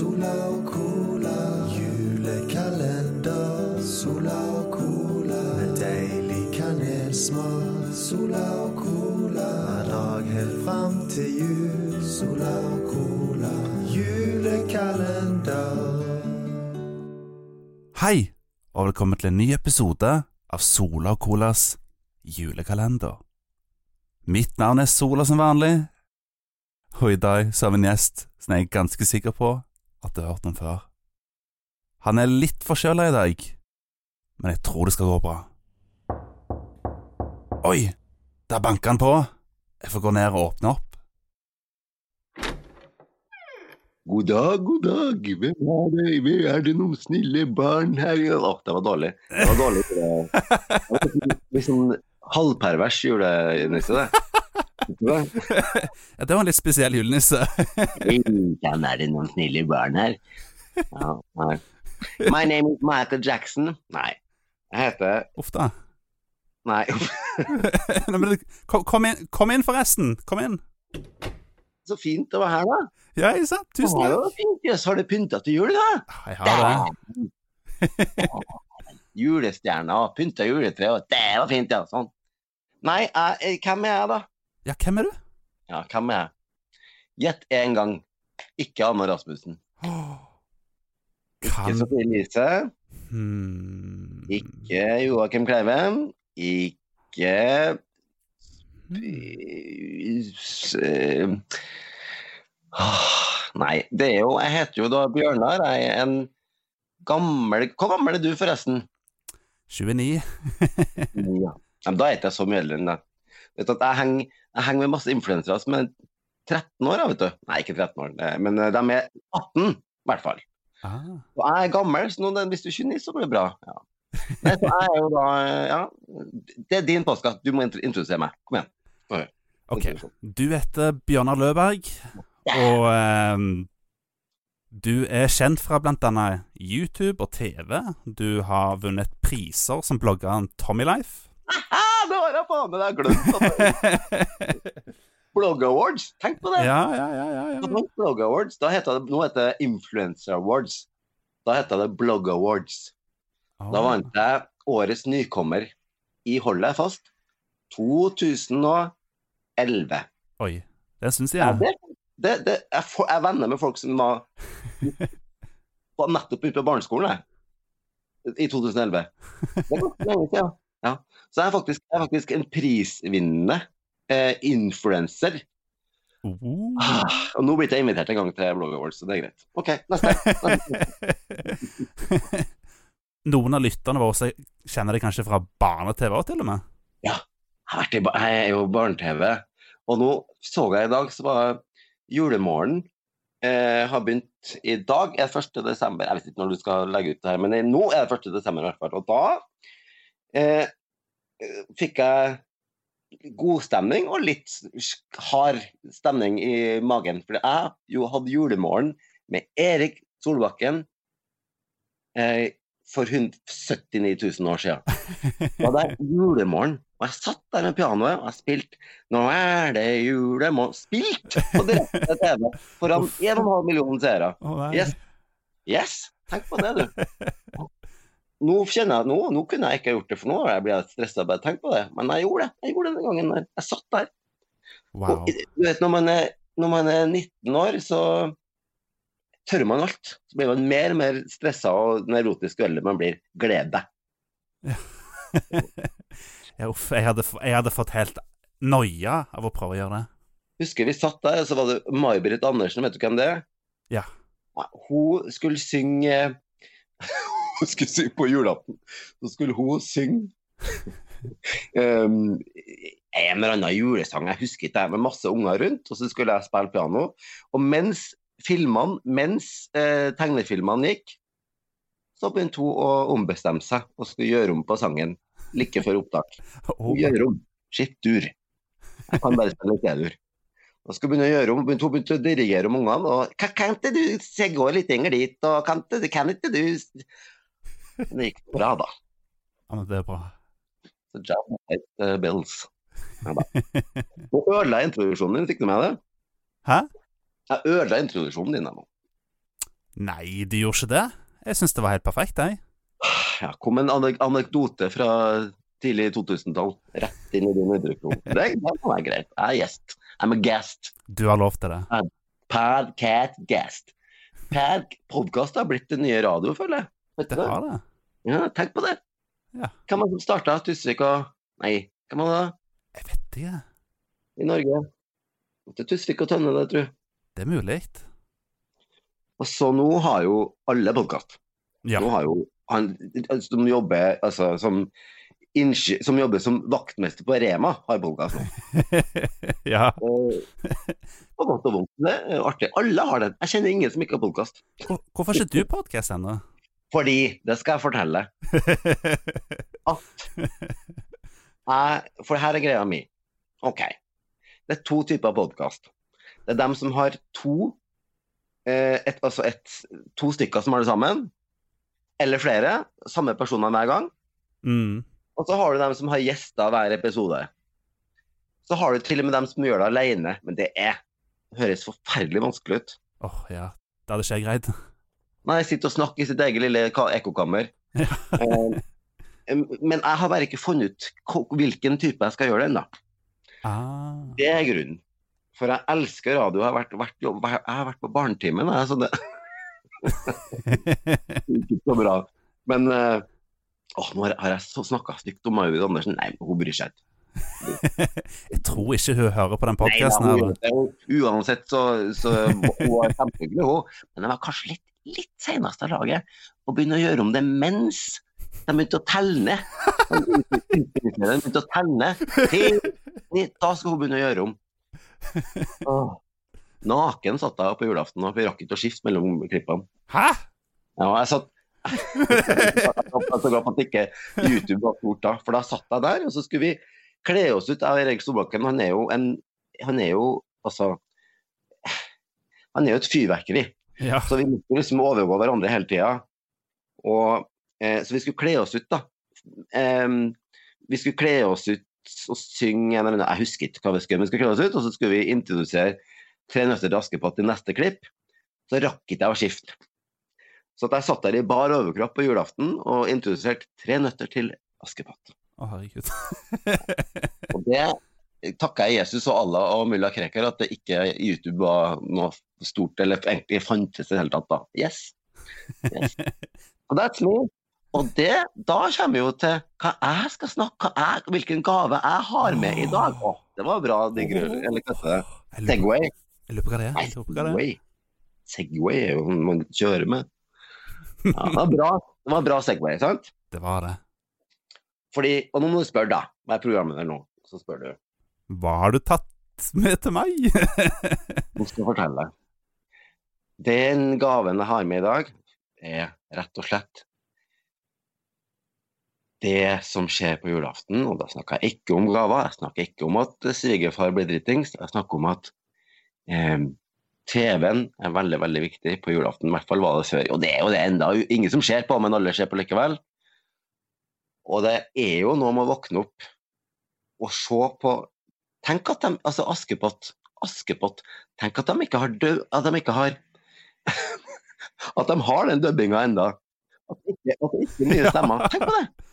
Sola og cola. Julekalender. Sola og cola. Med deilig kanelsmak. Sola og cola. Hver dag helt fram til jul. Sola og cola. Julekalender. Hei, og velkommen til en ny episode av Sola og Colas julekalender. Mitt navn er Sola som vanlig, og i dag så har vi en gjest som jeg er ganske sikker på at du har hørt den før. Han er litt forkjøla i dag, men jeg tror det skal gå bra. Oi, der banker han på. Jeg får gå ned og åpne opp. God dag, god dag. Hvem er det? Hvem Er det noen snille barn her? Å, det var dårlig. Det var dårlig. Det var sånn halvpervers nesten det. Ja, det var en litt spesiell julenisse. Hvem er det noen snille barn her? Ja, nei. My name is Michael Jackson. Nei. Jeg heter Uff da. Nei. Nei, Kom, kom, inn, kom inn, forresten. Kom inn. Så fint å være her, da. Ja, ikke sant? Tusen takk. det var fint. Jøss, har du pynta til jul, da? Jeg har det. Julestjerna og pynta juletre, og det var fint, ja. Sånn. Nei, jeg, hvem er jeg, da? Ja, hvem er du? Ja, hvem er jeg? Gjett en gang. Ikke Anna Rasmussen. Ikke Kan Sofie Elise. hmm. Ikke Joakim Kleiven. Ikke eh, Nei, det er jo Jeg heter jo da Bjørnar. Jeg er en gammel Hvor gammel er du, forresten? 29. Ja. Ja, men da er ikke jeg så mye eldre enn deg. Vet at jeg henger, jeg henger med masse influensere som er 13 år, vet du. Nei, ikke 13 år, eh, men eh, de er 18, i hvert fall. Ah. Og jeg er gammel, så noen, hvis du er 29, så blir det bra. Ja. Nei, så jeg er jo da eh, Ja, det er din postkasse, Du må introdusere meg. Kom igjen. Ok, du heter Bjørnar Løberg, og ehm, du er kjent fra annet YouTube og TV. Du har vunnet priser som bloggeren Tommy Life. Ah, det har jeg faen meg glemt! Blog Awards, tenk på det! Ja, ja, ja, ja, ja. Blog Awards. Da heter det, nå heter det Influencer Awards. Da heter det Blog Awards. Da vant jeg årets nykommer i Hold deg fast 2011. Oi, det syns Ja, jeg. det, det, det, jeg, for, jeg er venner med folk som var, var nettopp ute på barneskolen jeg, i 2011. Det er ganske lenge siden. Ja. Så jeg er faktisk, jeg er faktisk en prisvinnende eh, influenser. Uh. Ah, og nå blir jeg invitert en gang til Blog Awards, så det er greit. OK, neste. Noen av lytterne våre kjenner det kanskje fra barne-TV òg, til og med. I jeg er jo barne-TV, og nå så jeg i dag, så var julemorgen eh, har begynt i dag, er 1. desember. Jeg vet ikke når du skal legge ut det her, men nå er det 1. desember i hvert fall. Og da eh, fikk jeg god stemning og litt hard stemning i magen. For jeg jo hadde julemorgen med Erik Solbakken eh, for hund- 79 000 år siden. Da hadde jeg julemorgen, og jeg satt der med pianoet og jeg spilte 'Nå er det julemorgen' Spilt på direkte TV foran 1,5 millioner seere. Yes. Yes! Tenk på det, du. Nå kjenner jeg at nå, nå kunne jeg ikke gjort det, for nå blir jeg stressa bare tenk på det. Men jeg gjorde det. Jeg gjorde det den gangen der. Jeg satt der. Wow. Og, du vet, når man, er, når man er 19 år, så tør man alt. Så blir man mer og mer stressa og nevrotisk jo eldre man blir. Gled deg. Uff, jeg hadde, jeg hadde fått helt noia av å prøve å gjøre det. Husker vi satt der, og så var det May-Britt Andersen, vet du hvem det er? Ja. Ja, Hun skulle synge Hun skulle synge på julaften. Så skulle hun synge um, en eller annen julesang, jeg husker ikke, med masse unger rundt. Og så skulle jeg spille piano. Og mens filmene, mens eh, tegnefilmene gikk, så begynte hun å ombestemme seg og skulle gjøre om på sangen like før opptak. Hun Gjøre om. Skift dur. Jeg kan bare spille litt E-dur. Og skulle begynne å gjøre om, begynte, hun begynte å dirigere om ungene. Og kan ikke du se gå litt lenger dit, og kan ikke, kan ikke du s-» Men Det gikk bra, da. ja, men det er bra. Så Jam White uh, Bills. Ja. Nå ødela jeg introduksjonen din, fikk du med det? Hæ? Jeg ødela introduksjonen din. nå. Nei, du gjorde ikke det. Jeg syns det var helt perfekt, jeg. Ja, kom en anek anekdote fra tidlig 2000-tall. Rett inn i din introduksjon. Det, det være greit. Jeg er gjest. I'm a guest. Du har lov til det. Podcast guest. Pod Podkast har blitt det nye radio, føler jeg. Vet det? har det. Ja, tenk på det. Ja. Hvem var det som starta Tusvik og Nei, hvem var det Jeg vet ikke. i Norge? Det er Tusvik og Tønne, det, tror jeg. Det er mulig. Og så nå har jo alle podkast. Ja. Nå har jo han som jobber altså, som, som jobber som vaktmester på Rema, har podkast nå. ja. Og, godt og vondt. Det er artig. Alle har det. Jeg kjenner ingen som ikke har podkast. Hvorfor har ikke du podkast ennå? Fordi, det skal jeg fortelle, at jeg For her er greia mi. OK. Det er to typer podkast. Det er dem som har to eh, et, Altså et, to stykker som har det sammen, eller flere. Samme personer hver gang. mm. Og så har du dem som har gjester hver episode. Så har du til og med dem som gjør det alene, men det er det høres forferdelig vanskelig ut. Åh, ja. Det hadde ikke jeg greid. Nei, sitter og snakker i sitt eget lille ka- ekkokammer. Eh, men jeg har bare ikke funnet ut hvilken type jeg skal gjøre det ennå. Ah. Det er grunnen. For jeg elsker radio. Jeg har vært, vært, jeg har vært på Barnetimen, jeg, så det ikke så bra. Men eh, åh, nå har, jeg så snakka stygt om Maud Andersen. Nei, hun bryr seg ikke. jeg tror ikke hun hører på den podkasten Uansett så, så hun var kjempehyggelig, hun. Men jeg var kanskje litt, litt senest av laget og begynne å gjøre om det mens de begynte å telle ned. De begynte å telle ned. Da skal hun begynne å gjøre om. Åh. Naken satt jeg på julaften, og vi rakk ikke å skifte mellom klippene. Hæ? Ja, jeg satt Jeg er så glad for at ikke YouTube var stort da, for da satt jeg der, og så skulle vi kle oss ut. Jeg og Erik Solbakken, han er jo en Han er jo altså Han er jo et fyrverkeri. Ja. Så vi måtte liksom overgå hverandre hele tida. Eh, Så vi skulle kle oss ut, da. Eh, vi skulle kle oss ut og synge en eller annen Jeg husker ikke hva vi skulle, men vi skulle kle oss ut, og så skulle vi introdusere Tre nøtter til Askepott i neste klipp. Så rakk ikke jeg å skifte. Så at jeg satt der i bar overkropp på julaften og introduserte Tre nøtter til Askepott. Å, herregud. Og det takker jeg Jesus og Allah og mulla Krekar at det ikke YouTube var noe stort, eller egentlig fantes i det hele tatt da. Yes. yes. Og that's me. Og det, da kommer vi jo til hva jeg skal snakke hva jeg, hvilken gave jeg har med i dag. Å, det var bra, digg, eller hva heter det? Jeg Segway. Jeg lurer på hva det er. Jeg lurer på hva det er. Segway. Segway er jo noe man kjører med. Ja, det var bra, det var bra Segway, sant? Det var det. Fordi, og nå må du spørre, da. Hva er programmet der nå? Så spør du. Hva har du tatt med til meg? Nå skal jeg fortelle. Den gaven jeg har med i dag, er rett og slett det som skjer på julaften. Og da snakker jeg ikke om gaver, jeg snakker ikke om at svigerfar blir dritings. Jeg snakker om at eh, TV-en er veldig veldig viktig på julaften. I hvert fall var det før. Og det er jo det enda ingen som ser på, men alle ser på likevel. Og det er jo noe med å våkne opp og se på Tenk at de, altså Askepott, Askepott Tenk at de ikke har død... At de ikke har At de har den dubbinga enda. At det ikke, at det ikke er nye stemmer. Tenk på det!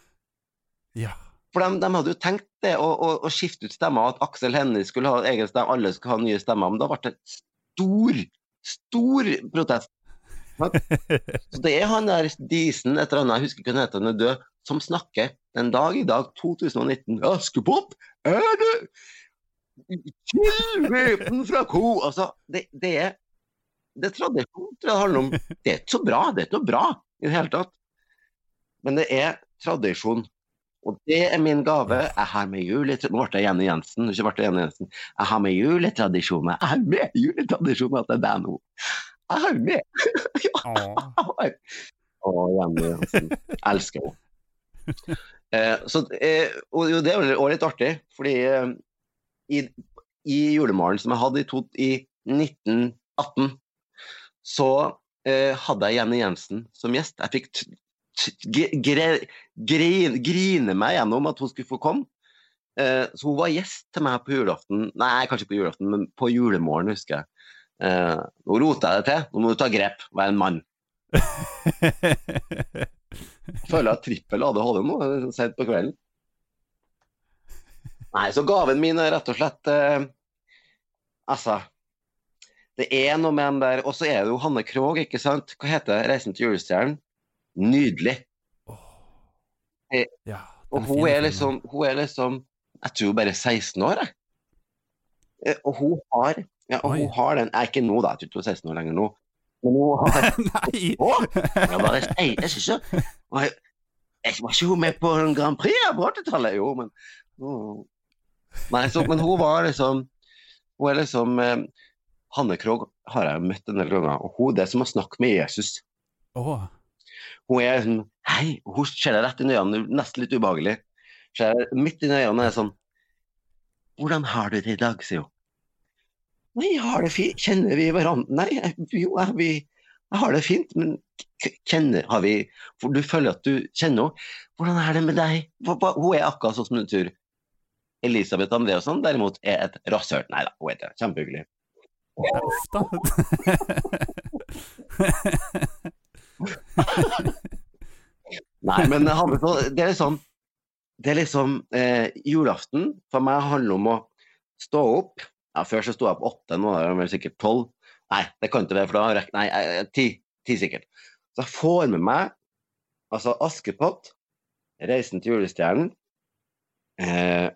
Ja. For de, de hadde jo tenkt det, å, å, å skifte ut stemmer, at Aksel Hennie skulle ha egen stemme, alle skulle ha nye stemmer. Men da ble det stor, stor protest. Så det er han der Disen, et eller annet, jeg husker ikke hva han heter, han er død, som snakker den dag i dag, 2019. Askepott, er du Kildveten fra ko! Altså, det, det er det er tradisjon det handler om. Det er ikke så bra, det er ikke noe bra i det hele tatt. Men det er tradisjon. Og det er min gave. Jeg har med juletradisjoner Nå ble jeg Jenny Jensen. Ikke ble jeg Jenny Jensen. Jeg har med juletradisjoner. Jeg har med juletradisjoner til deg nå. Jeg har med! ja, jeg har. Å, Jenny Jensen. Elsker henne. Eh, så, eh, og jo, det er jo litt artig, fordi eh, i, i julemalen som jeg hadde i, to, i 1918, så eh, hadde jeg Jenny Jensen som gjest. Jeg fikk gre grine meg gjennom at hun skulle få komme. Eh, så hun var gjest til meg på julaften. Nei, kanskje på julaften, men på julemorgen, husker jeg. Eh, nå roter jeg det til. Nå må du ta grep. Vær en mann. Føler jeg trippel ADHD nå, sånn sent på kvelden. Nei, så gaven min er rett og slett eh, Altså, det er noe med dem der Og så er det jo Hanne Krogh, ikke sant? Hva heter 'Reisen til julestjernen'? Nydelig. ja, Og hun er liksom, hun er liksom Jeg tror hun bare er 16 år, jeg. Eh, Og hun har ja, og hun har den er ikke nå, da. Jeg tror ikke hun er 16 år lenger nå. Men hun har Nei! Å! Jeg bare Ei, jeg synes ikke jeg, jeg Var ikke hun med på en Grand Prix jeg, på 80-tallet? Jo, men Å. Nei, så, men hun var liksom Hun er liksom eh, Hanne Krogh har jeg møtt en del ganger, og hun er det som å snakke med Jesus. Oh. Hun er sånn Hei! Hun ser deg rett i øynene, nesten litt ubehagelig. Ser deg midt i øynene og er sånn Hvordan har du det i dag, sier hun. Nei, har det fint. Kjenner vi hverandre? Nei, jo, jeg, vi, jeg har det fint, men kjenner Har vi For du føler at du kjenner henne. Hvordan er det med deg? Hun er akkurat sånn som du tror. Elisabeth Andreasson derimot er et rasshøl. Nei da, hun er det. Kjempehyggelig. Uff da. Nei, men han, det er liksom Det er liksom eh, Julaften for meg handler om å stå opp. Ja, Før så sto jeg opp åtte, nå er det sikkert tolv. Nei, det kan ikke være, for da har jeg Nei, ti. Ti sikkert. Så jeg får med meg altså Askepott, Reisen til julestjernen eh,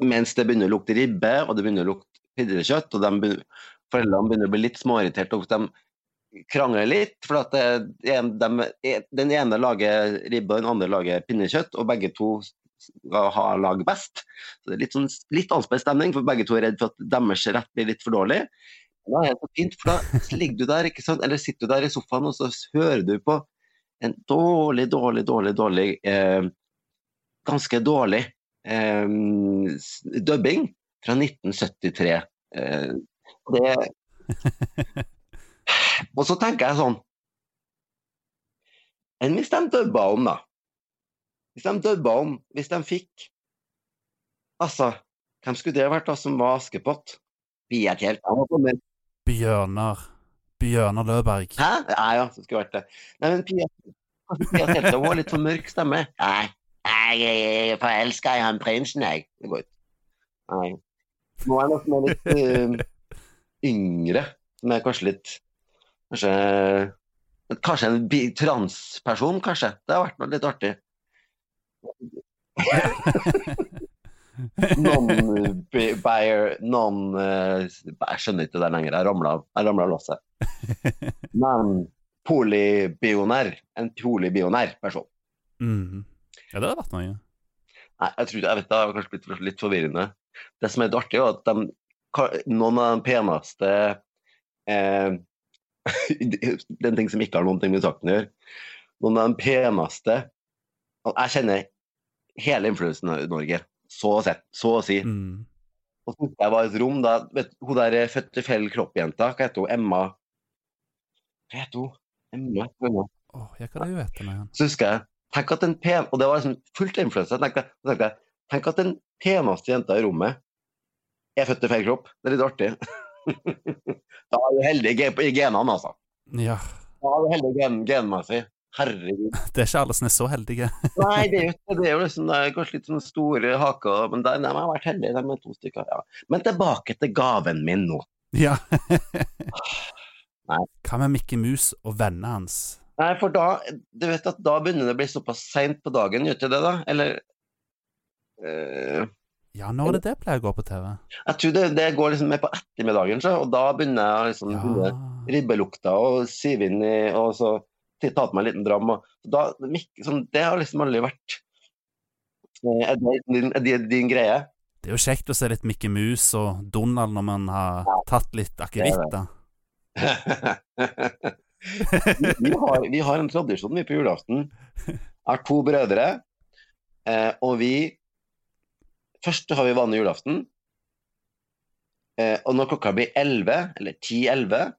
Mens det begynner å lukte ribbe, og det begynner å lukte pinnekjøtt, og de foreldrene begynner å bli litt småirriterte. og de krangler litt, for at det, de, dem- den ene lager ribbe og den andre lager pinnekjøtt, og begge to skal ha lag best. Så det er litt, sånn, litt anspent stemning, for begge to er redd for at deres rett blir litt for dårlig. Da er det så fint, for da ligger du der, ikke sant? eller sitter du der i sofaen, og så hører du på en dårlig, dårlig, dårlig, dårlig eh, Ganske dårlig eh, dubbing fra 1973. Eh, det og så tenker jeg sånn Enn hvis de dubba om, da? Hvis de dubba om, hvis de fikk Altså, hvem skulle det vært da som var Askepott? Tjelta? Bjørnar Bjørnar Løberg. Hæ? Nei, ja, det skulle vært det. Nei, men Pia, Pia Kjelta har litt for mørk stemme. Nei, jeg er forelska i han prinsen, jeg. Det går ikke. Nei. Nå er jeg nok som er litt uh, yngre, som er kanskje litt Kanskje Kanskje en transperson, kanskje. Det har vært noe litt artig. Non-buyer non, eh, Jeg skjønner ikke det der lenger. Jeg ramla av låset. Men polibionær. En polibionær person. Mm. Ja, det har vært noe. Nei, jeg tror jeg vet det har kanskje blitt litt forvirrende. Det som er litt artig, er at de, noen av de peneste eh, Det er en ting som ikke har noen ting med saken å gjøre. Noen av de peneste Jeg kjenner hele influensen i Norge, så sett, så å si. Mm. Og så jeg var i et rom da vet, Hun der født i feil kropp-jenta, hva heter hun? Emma Hva heter hun? Emma? Emma. Er det hun heter nå igjen? Så husker jeg Tenk at en pen... Og det var liksom fullt av influensa. tenkte jeg- tenkte jeg Tenk at den peneste jenta i rommet er født i feil kropp. Det er litt artig. da er du heldig i genene, altså. Ja, Da er du heldig gen genmessig. Herregud. det er ikke alle som er så heldige. Nei, det er jo, det er jo liksom, det er kanskje litt sånn store haker, men der, de har vært heldige, de er to stykker. Ja. Men tilbake til gaven min nå. Ja. Hva med Mikke Mus og vennene hans? Nei, for da Du vet at da begynner det å bli såpass seint på dagen, gjør det, da? Eller eh, Ja, når er det det pleier å gå på TV? Jeg tror det, det går liksom mer på ettermiddagen, så, og da begynner jeg liksom Ja. ribbelukta og sive inn i Og så ta på meg en liten dram. Og, da, sånn, det har liksom aldri vært eh, Er det din, er det din greie? Det er jo kjekt å se litt Mikke Mus og Donald når man har tatt litt akevitt, da. vi, har, vi har en tradisjon vi på julaften. Jeg har to brødre, eh, og vi Først har vi vanlig julaften. Eh, og når klokka blir 11, eller 10-11,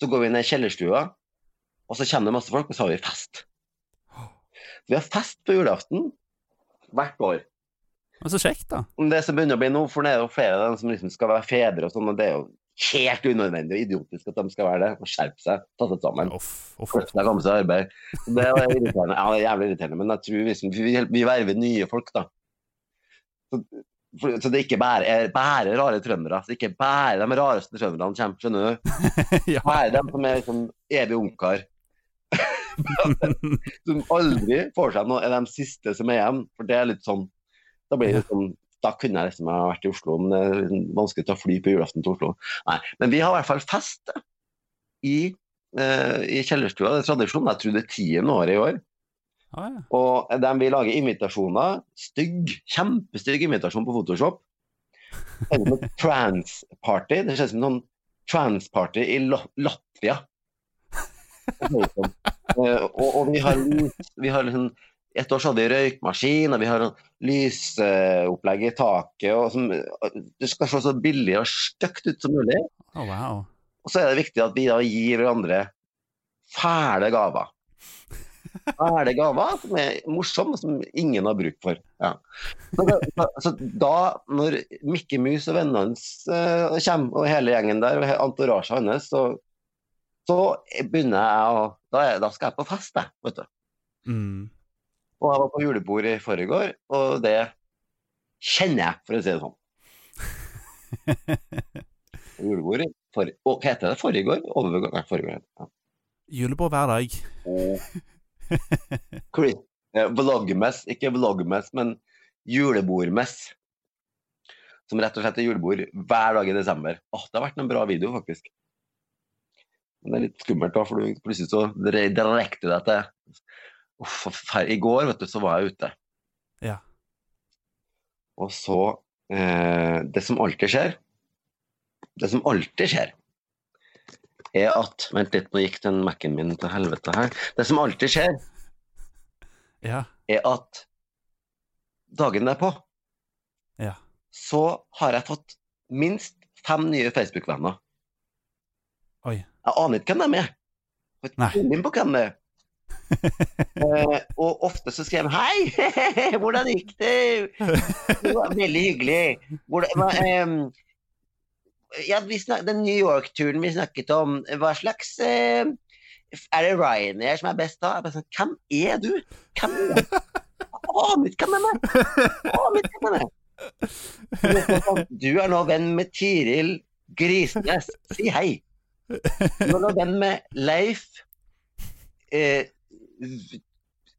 så går vi ned i kjellerstua, og så kommer det masse folk, og så har vi fest. Vi har fest på julaften hvert år. Men så kjekt, da. Det som begynner å bli nå, for det er jo flere av dem som liksom skal være fedre og sånn, og det er jo helt unødvendig og idiotisk at de skal være det. Og skjerpe seg, ta seg sammen. Uff, uff. Kløft deg, komme seg arbeid. Det var irriterende. Ja, det er jævlig irriterende, men jeg tror vi, vi, vi verver nye folk, da. Så, for, så det ikke bare er bare rare trøndere. Så ikke bare de rareste trønderne kommer, skjønner du. ja. Bare de som er liksom evig ungkar. som aldri får seg noe, er de siste som er igjen. For det er litt sånn Da blir det sånn da kunne jeg liksom ha vært i Oslo, men det er vanskelig å ta fly på julaften til Oslo. Nei, Men vi har i hvert fall fest i, eh, i kjellerstua. Det er tradisjon. Jeg tror det er tiende året i år. Ja. Og de vil lage invitasjoner. Stygg, kjempestygg invitasjon på Photoshop. Det er trans-party. Det ser ut som en sånn trans-party i Latvia. Eh, og, og vi har, vi har liksom et år så hadde vi røykmaskin, og vi har lysopplegg i taket. Og som, det skal se så billig og stygt ut som mulig. Oh, wow. Og så er det viktig at vi da gir hverandre fæle gaver. Fæle gaver som er morsomme, som ingen har bruk for. Ja. Så, da, så da, når Mikke Mus og vennene hans uh, kommer, og hele gjengen der, og entourasjen hans, så, så begynner jeg å da, er, da skal jeg på fest, jeg. vet du. Mm. Og jeg var på julebord i forrige og det kjenner jeg, for å si det sånn. Julebord i forrige hva heter det? Forrige år? Overgang? Nei, forrige år. Ja. Julebord hver dag. Chris, vlogmess, ikke vlogmess, men julebordmess. Som rett og slett er julebord hver dag i desember. Åh, det har vært en bra video, faktisk. Men det er litt skummelt, da, for du plutselig så direkte deg til Uff. I går, vet du, så var jeg ute. Ja. Og så eh, Det som alltid skjer Det som alltid skjer, er at Vent litt, nå gikk den Mac-en min til helvete her. Det som alltid skjer, Ja. er at dagen derpå Ja. så har jeg fått minst fem nye Facebook-venner. Oi. Jeg aner ikke hvem de er. Jeg har ikke peiling på hvem det er. eh, og ofte så skriver de 'Hei, hvordan gikk det?' Det var veldig hyggelig. Hvordan, ehm, ja, vi snak, den New York-turen vi snakket om, hva slags eh, Er det Ryanair som er best da? Jeg bare sånn, Hvem er du? Hvem er du? Aner ikke hvem hvem er. Sånn, Du er nå venn med Tiril Grisnes. Si hei. Du er nå venn med Leif eh,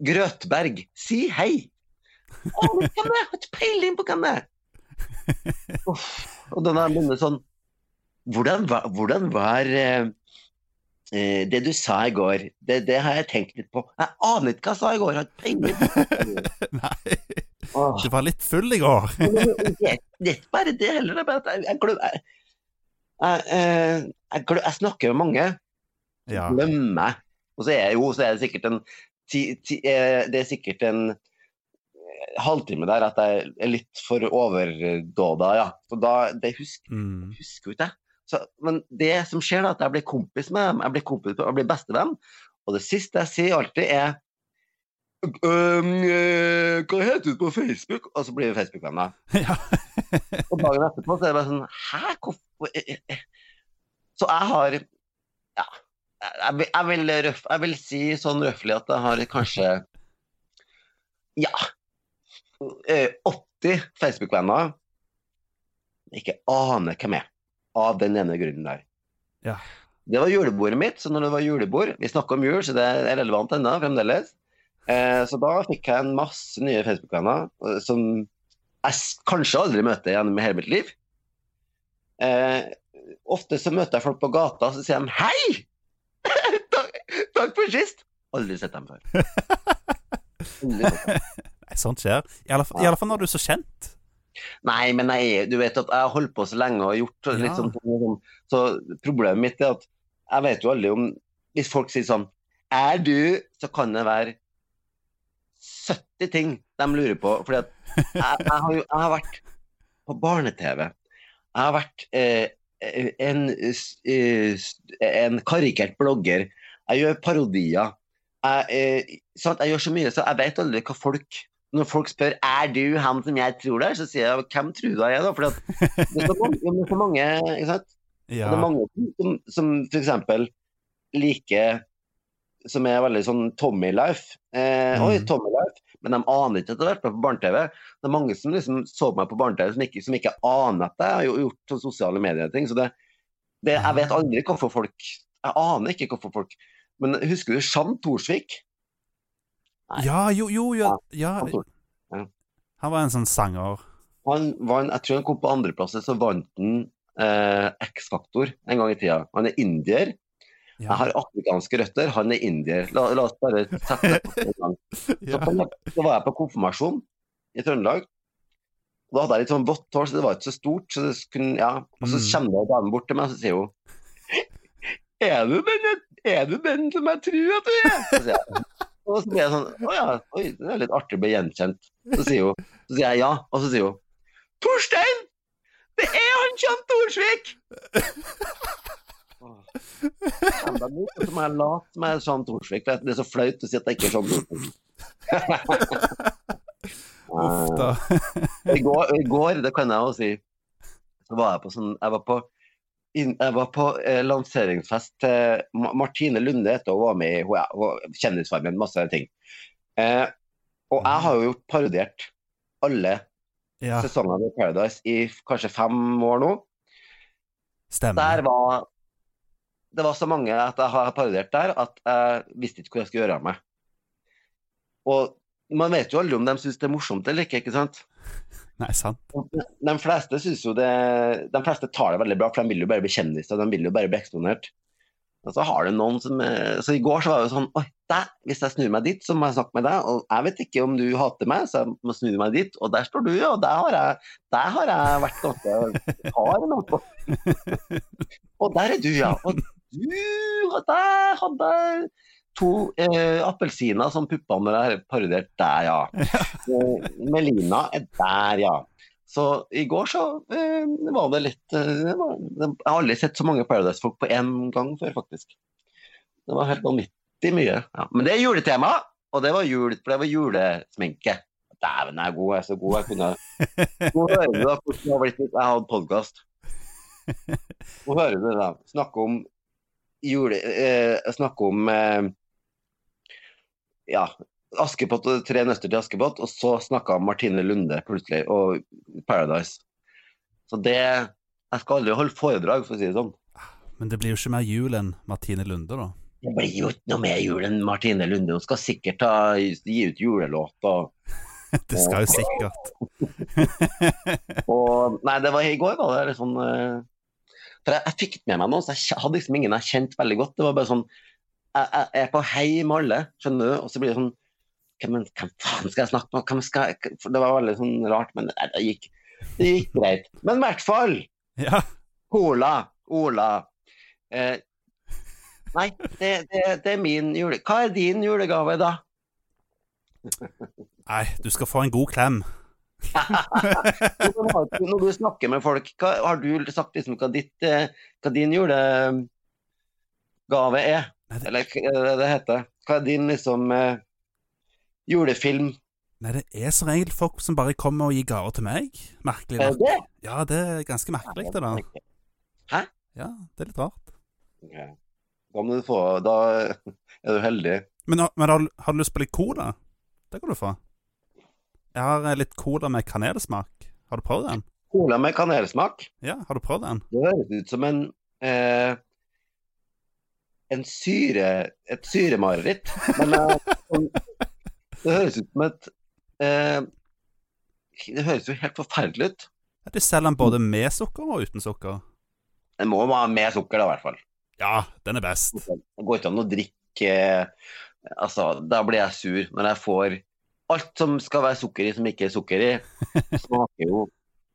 Grøtberg. Si hei. Åh, aner ikke hvem det er. Har ikke peiling på hvem det er. Og den har begynner sånn Hvordan var, hvordan var eh, eh, det du sa i går? Det, det har jeg tenkt litt på. Jeg aner ikke hva jeg sa i går. Har peiling. Nei, du var litt full i går. Det er bare det heller. Det er jeg, jeg, jeg, jeg, eh, snakker med mange, Ja. glemmer. Og så er, jo, så er det sikkert en ti, ti, eh, Det er sikkert en halvtime der at jeg er litt for overdåda, ja. Så da, det husker Mm. husker jo ikke jeg. Så, men det som skjer, da, at jeg blir kompis med dem, jeg blir, kompis, jeg blir bestevenn, og det siste jeg sier alltid er «Øhm, øh, Hva heter du på Facebook? Og så blir vi Facebook-venner. Ja. Og dagen etterpå så er det bare sånn Hæ? Hvorfor eh, eh, eh». Så jeg har Ja. Jeg vil, jeg vil, røff, jeg vil si sånn røffelig at jeg har kanskje Ja. eh, 80 Facebook-venner. Ikke aner hvem er. Av den ene grunnen der. Ja. Det var julebordet mitt, så når det var julebord Vi snakker om jul, så det er relevant ennå fremdeles. Eh, så da fikk jeg en masse nye Facebook-venner eh, som jeg kanskje aldri møter gjennom hele mitt liv. Eh, ofte så møter jeg folk på gata, så sier de 'hei'! takk, takk for sist! Aldri sett dem før. Aldri sett dem. Nei, sånt skjer. I alle, fall- I alle fall når du er så kjent. Nei, men jeg, du vet at jeg har holdt på så lenge og gjort litt Ja. sånn, sånn Så problemet mitt er at jeg vet jo aldri om Hvis folk sier sånn Er du Så kan det være 70 ting de lurer på. Fordi at jeg, jeg, har, jo, jeg har vært på barne-TV. Jeg har vært eh, en, eh, en karikert blogger. Jeg gjør parodier. Jeg, eh, jeg gjør så mye, så jeg vet aldri hva folk Når folk spør er du han som jeg tror det er, så sier jeg hvem tror du jeg da? For det er så mange, ikke sant? Ja. det er mange som, som eksempel liker Som er veldig sånn Tommy Life. Eh, Mm. Oi, Tommy Life. Men de aner ikke at det har vært med på barne-TV. Det er mange som liksom så meg på barne-TV som, som ikke aner at jeg har gjort sånn sosiale medier-ting. Så det, det, jeg vet aldri hvorfor folk Jeg aner ikke hvorfor folk Men husker du Jean Thorsvik? Nei. ja, jo, jo, ja, ja. Han var en sånn sanger. Han vant, jeg tror han kom på andreplass, så vant han eh, X-Faktor en gang i tida. Han er indier. Jeg Ja. har afrikanske røtter, han er indier. La, la oss bare sette det på en gang. Så, så var jeg på konfirmasjon i Trøndelag. Og Da hadde jeg litt sånn vått hår, så det var ikke så stort. Så det kunne, ja. Og så Mm. kommer det damen dame bort til meg og så sier hun er du, den, er du den som jeg tror at du er? Så sier jeg, og så blir jeg sånn Å ja, oi, det er litt artig å bli gjenkjent. Så sier hun Så sier jeg ja, og så sier hun Torstein! Det er han Kjent Thorsvik! Så må jeg late som jeg er Jean Thorsvik, for det er så flaut å si at jeg ikke er Thorsvik. Uff da. I går, det kan jeg jo si, så var jeg på sånn Jeg var på, jeg var på eh, lanseringsfest til Ma- Martine Lunde etter hun var med i Kjendisfarmen, masse ting. Eh, og jeg har jo parodiert alle Ja, sesongene i Paradise i kanskje fem år nå. Der var Det var så mange at jeg har parodiert der at jeg visste ikke hvor jeg skulle gjøre av meg. Og man vet jo aldri om de syns det er morsomt eller ikke, ikke sant? Nei, sant. De fleste synes jo det De fleste tar det veldig bra, for de vil jo bare bli kjendiser, de vil jo bare bli eksponert. Og så har du noen som Så i går så var det jo sånn Oi, der, hvis jeg snur meg dit, så må jeg snakke med deg. Og jeg vet ikke om du hater meg, så jeg må snu meg dit. Og der står du. Og der har jeg, der har jeg vært ganske hard nå. Og der er du, ja. Og du og Der hadde jeg to eh, appelsiner som puppene jeg har parodiert der, ja. Eh, Melina er der, ja. Så i går så eh, var det litt eh, det var, Jeg har aldri sett så mange Paradise-folk på én gang før, faktisk. Det var helt vanvittig mye. Ja. Men det er juletema, og det var, jul, for det var julesminke. Dæven, jeg er god, jeg er så god. Jeg kunne Nå hører du da hvordan det har blitt Jeg har hatt podkast. Nå hører du da. Snakke om jule... Eh, snakke om eh, Ja. Askepott og Tre nøster til Askepott, og så snakka Martine Lunde plutselig, og Paradise. Så det Jeg skal aldri holde foredrag, for å si det sånn. Men det blir jo ikke mer jul enn Martine Lunde, da. Det blir jo ikke noe mer jul enn Martine Lunde. Hun skal sikkert ta, gi ut julelåt og, Det skal jo sikkert. og Nei, det var i går, var det litt sånn eh, For jeg, jeg fikk med meg noe, så jeg hadde liksom ingen jeg kjente veldig godt. Det var bare sånn Jeg, jeg, er på hei med alle, skjønner du, og så blir det sånn hvem, hvem faen skal jeg snakke med? Hvem skal jeg, det var veldig sånn rart, men nei, det gikk, det gikk greit. Men i hvert fall Ja. Ola. Ola. Eh, nei, det, det, det er min jule... Hva er din julegave, da? Nei, du skal få en god klem. Når du snakker med folk, hva, har du sagt liksom hva, ditt, eh, hva din julegave er? Eller hva det heter? Hva er din liksom eh, julefilm? Nei, det er som regel folk som bare kommer og gir gaver til meg. Merkelig Er nok. det? Ja, det er ganske merkelig, det da. Hæ? Ja, det er litt rart. Ja. Da må du få Da er du heldig. Men, men har, du- har du lyst på litt cola? Det kan du få. Jeg har eh, litt cola med kanelsmak. Har du prøvd den? Cola med kanelsmak. Ja, har du prøvd den? Det høres ut som en eh, en syre, et syremareritt. Men eh, sånn- det høres ut som et uh, Det høres jo helt forferdelig ut. De selger den både med sukker og uten sukker. Den må ha med sukker, da, i hvert fall. Ja, den er best. Det går ikke an å drikke Altså, da blir jeg sur når jeg får Alt som skal være sukker i, som ikke er sukker i, smaker jo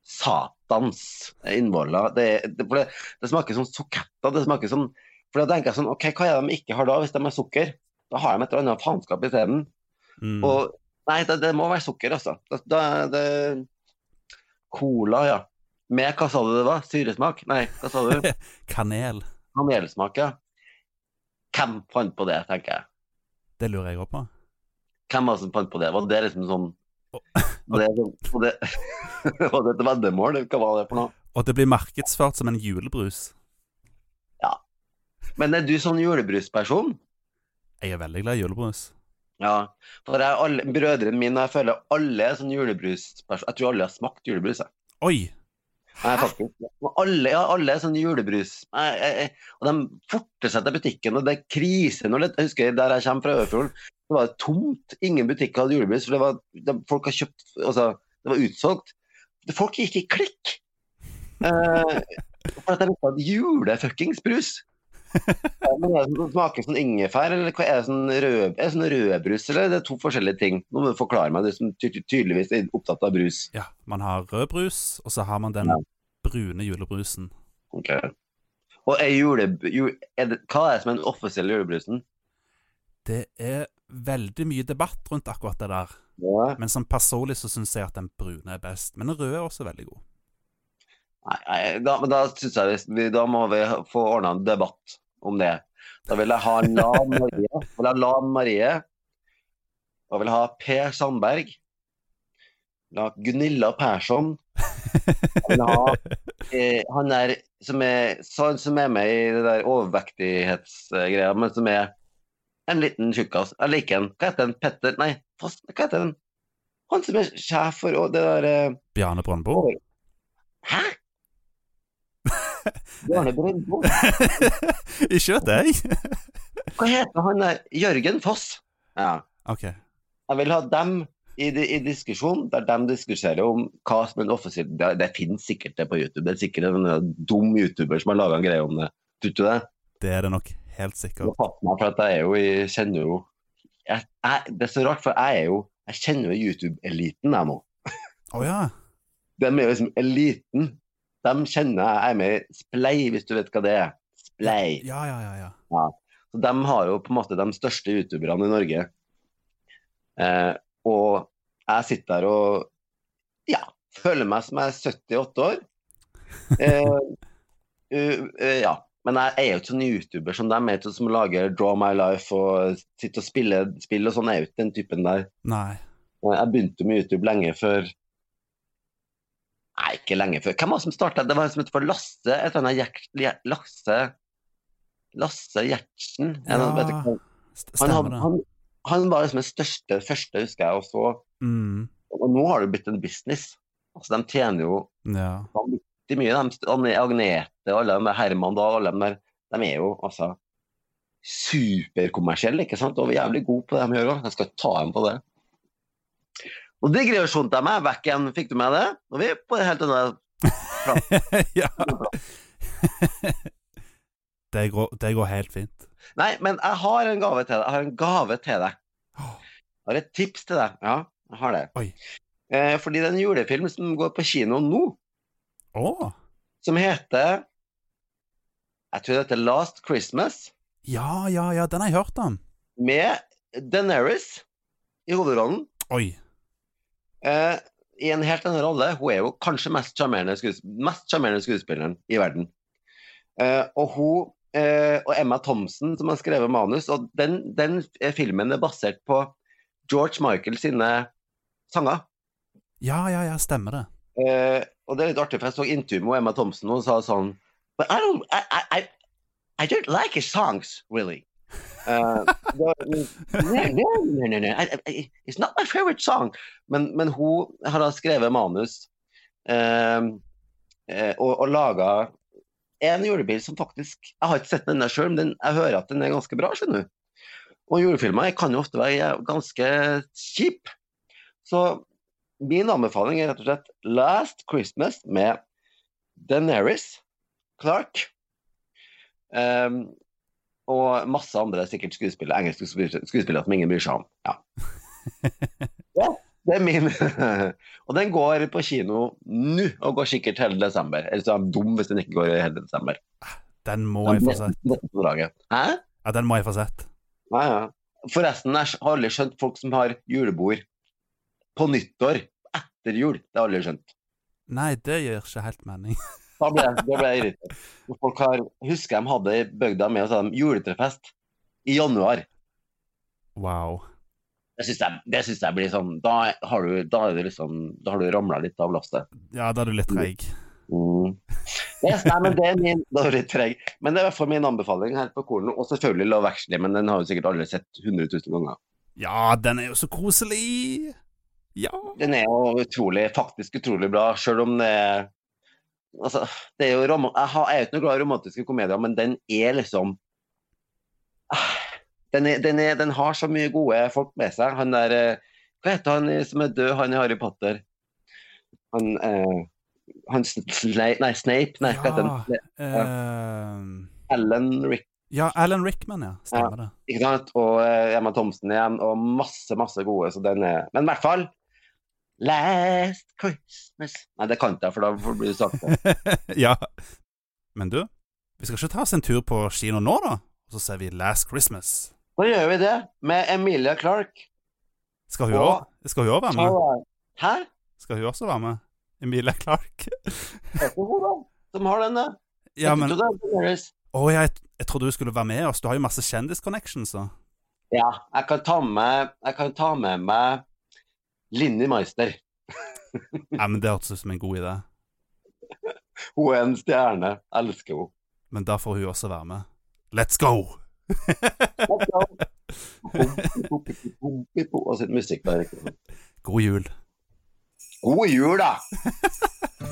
satans innvoller. Det, det, det, det smaker som suketter. Det smaker som For da tenker jeg sånn OK, hva er det de ikke har da, hvis de har sukker? Da har de et eller annet faenskap isteden. Mm. Og Nei, det, det må være sukker, altså. Da, da, det Cola, ja. Med hva sa du det var? Syresmak? Nei, hva sa du? Kanel. Kanelsmak, ja. Hvem fant på det, tenker jeg. Det lurer jeg òg på. Hvem var det som fant på det? Var det liksom sånn Var det, sånn- var det, var det et veddemål? Hva var det for noe? Og det blir markedsført som en julebrus. Men er du sånn julebrusperson? Jeg er veldig glad i julebrus. Ja. For jeg, alle, brødrene mine jeg føler alle er sånn julebrusperson. Jeg tror alle har smakt julebrus. Jeg. Oi! Nei, faktisk. Alle, ja, alle er sånn julebrus. Jeg, jeg, jeg, og de forter seg til butikken, og det er krise når det, Jeg husker der jeg kommer fra Øverfjorden, det var tomt. Ingen butikker hadde julebrus. For det var, de, folk har kjøpt Altså, det var utsolgt. Folk gikk i klikk. Eh, for at de ikke hadde julefuckings brus. Ja, men er det sånn- Smaker det sånn ingefær, eller er det sånn rød, er det sånn rødbrus, eller er to forskjellige ting? Nå må du forklare meg, du som tydeligvis er opptatt av brus. Ja, man har rødbrus, og så har man den Ja. brune julebrusen. Ok. Og er jule, jule, er det, hva er det som er den offisielle julebrusen? Det er veldig mye debatt rundt akkurat det der. Ja. Men som personlig så syns jeg at den brune er best. Men den røde er også veldig god. Nei, nei, da, men da synes jeg vi- da må vi få ordna en debatt om det. Da vil jeg ha Lan Marie. Vil jeg Lan Marie. Og vil ha Per Sandberg. Vil ha Gunilla Persson. Jeg vil ha eh, han der som er, som er med i det der overvektighetsgreia, men som er en liten tjukkas. Jeg liker han. Hva heter han? Petter Nei, fast, hva heter han? Han som er sjef for det der eh, Bjarne Brøndbo. Hæ? Bjarne Brøndbo? Vet jeg. Hva heter han der? Jørgen Foss. Ja. OK. Jeg vil ha dem i, i diskusjon, der de diskuterer om hva som er en offisiell Det, det finnes sikkert det på YouTube. Det er sikkert en dum YouTuber som har laga en greie om det. Tror du det? Det er det nok helt sikkert. meg, for at jeg er jo Jeg kjenner jo jeg, jeg, Det er så rart, for jeg er jo Jeg kjenner jo YouTube-eliten, jeg nå. Oh, ja. De er jo liksom eliten. De kjenner jeg. Er med i Splay, hvis du vet hva det er. Splay. Ja, ja, ja. ja. Så de har jo på en måte de største youtuberne i Norge. Eh, og jeg sitter der og ja, føler meg som jeg er 78 år. Eh, uh, uh, ja. Men jeg er jo ikke sånn youtuber som dem, er ikke som lager Draw My Life og sitter og spiller spill og sånn. Jeg er jo ikke den typen der. Nei. Jeg begynte med YouTube lenge før Nei, ikke lenge før. Hvem var det som starta? Det var en som het for Lasse et eller annet Gjert- Lasse Lasse Gjertsen? Ja, han, det. han, han var liksom den største, første, husker jeg. Og, så, Mm. og nå har det blitt en business. Altså, De tjener jo Ja. vanvittig mye. De, Agne- Agnete og alle de der, Herman da, alle de der, de er jo altså superkommersielle, ikke sant? Og jævlig gode på det de gjør òg. Jeg skal ta dem på det. Og digresjonen til meg, vekk igjen, fikk du med det? Er vi på det helt annet ja. det, går, det går helt fint. Nei, men jeg har en gave til deg. Jeg har en gave til deg. Jeg har et tips til deg. Ja, jeg har det. Oi. Eh, fordi det er en julefilm som går på kino nå, oh. som heter Jeg tror det heter Last Christmas, Ja, ja, ja, den har jeg hørt om. med Deneris i hovedrollen. Oi. Eh, I en helt annen rolle. Hun er jo kanskje mest sjarmerende skues skuespilleren i verden. Eh, og hun eh, og Emma Thompson, som har skrevet manus, og den, den filmen er basert på George Michael sine sanger. Ja, ja, ja, stemmer det. Eh, og det er litt artig, for jeg så intervju med Emma Thompson, og hun sa sånn But I don't, I, I, I, I don't like his songs, really. It's not my favorite song. Men, men hun har da skrevet manus uh, og, og laga en julebil som faktisk Jeg har ikke sett den der sjøl, men den, jeg hører at den er ganske bra, skjønner du. Og julefilmer kan jo ofte være ganske kjip. Så min anbefaling er rett og slett Last Christmas med Daenerys Clark. Um, og masse andre sikkert skuespillere, engelske skuespillere, som ingen bryr seg om. Ja. ja det er min. og den går på kino nå, og går sikkert hele desember. Eller så er jeg dum hvis den ikke går hele desember. Den må jeg få sett. Hæ? Ja, den må jeg få sett. Ja, ja. Forresten, jeg har aldri skjønt folk som har julebord på nyttår etter jul. Det har jeg aldri skjønt. Nei, det gjør ikke helt mening. Da ble, jeg- da ble jeg irritert. Folk har, husker de hadde i bygda med oss juletrefest i januar. Wow. Det syns jeg, jeg blir sånn Da har du, da er det liksom, da har du ramla litt av lastet. Ja, da er du litt treig. Mm. Yes, nei, men det er min da er du litt treg. Men det er i hvert fall min anbefaling her på Kolen. Og selvfølgelig Love Actually, men den har jo sikkert alle sett 100 000 ganger. Ja, den er jo så koselig! Ja. Den er jo utrolig, faktisk utrolig bra, sjøl om det er Altså, det er jo rom jeg, er jo ikke noe glad i romantiske komedier, men den er liksom Ah, den, er, den, er, den har så mye gode folk med seg. Han der eh, Hva heter han som er død, han i Harry Potter? Han eh, han Snape Nei, Snape? Nei, hva heter han? eh, Alan Rick, ja, Alan Rickman, ja. Stemmer det. ikke sant? Og eh, Emma Thompson igjen, og masse, masse gode, så den er Men i hvert fall Last Christmas Nei, det kan ikke jeg, for da blir det sakte. ja. Men du, vi skal ikke ta oss en tur på kino nå, da? Og så ser vi Last Christmas. Da gjør vi det med Emilia Clarke. Skal hun òg skal hun også være med? Hæ? Skal hun også være med? Emilia Clark? Som har den, da? Ja, men Å oh, ja, jeg, jeg trodde du skulle være med oss. Du har jo masse kjendisconnections, da. Ja, jeg kan ta med, jeg kan ta med meg Linni Meister. Ja, men Det hørtes ut som en god idé. Hun er en stjerne. Elsker henne. Men da får hun også være med. Let's go! Og sitt musikk der. God jul. God jul, da!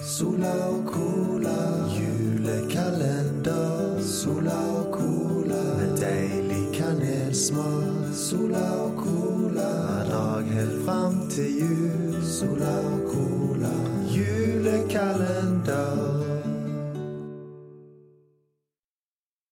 Sola og cola, julekalender. Sola og cola, med deilig kanelsmak. Sola og cola, hver dag helt fram til jul. Sola og cola, julekalender.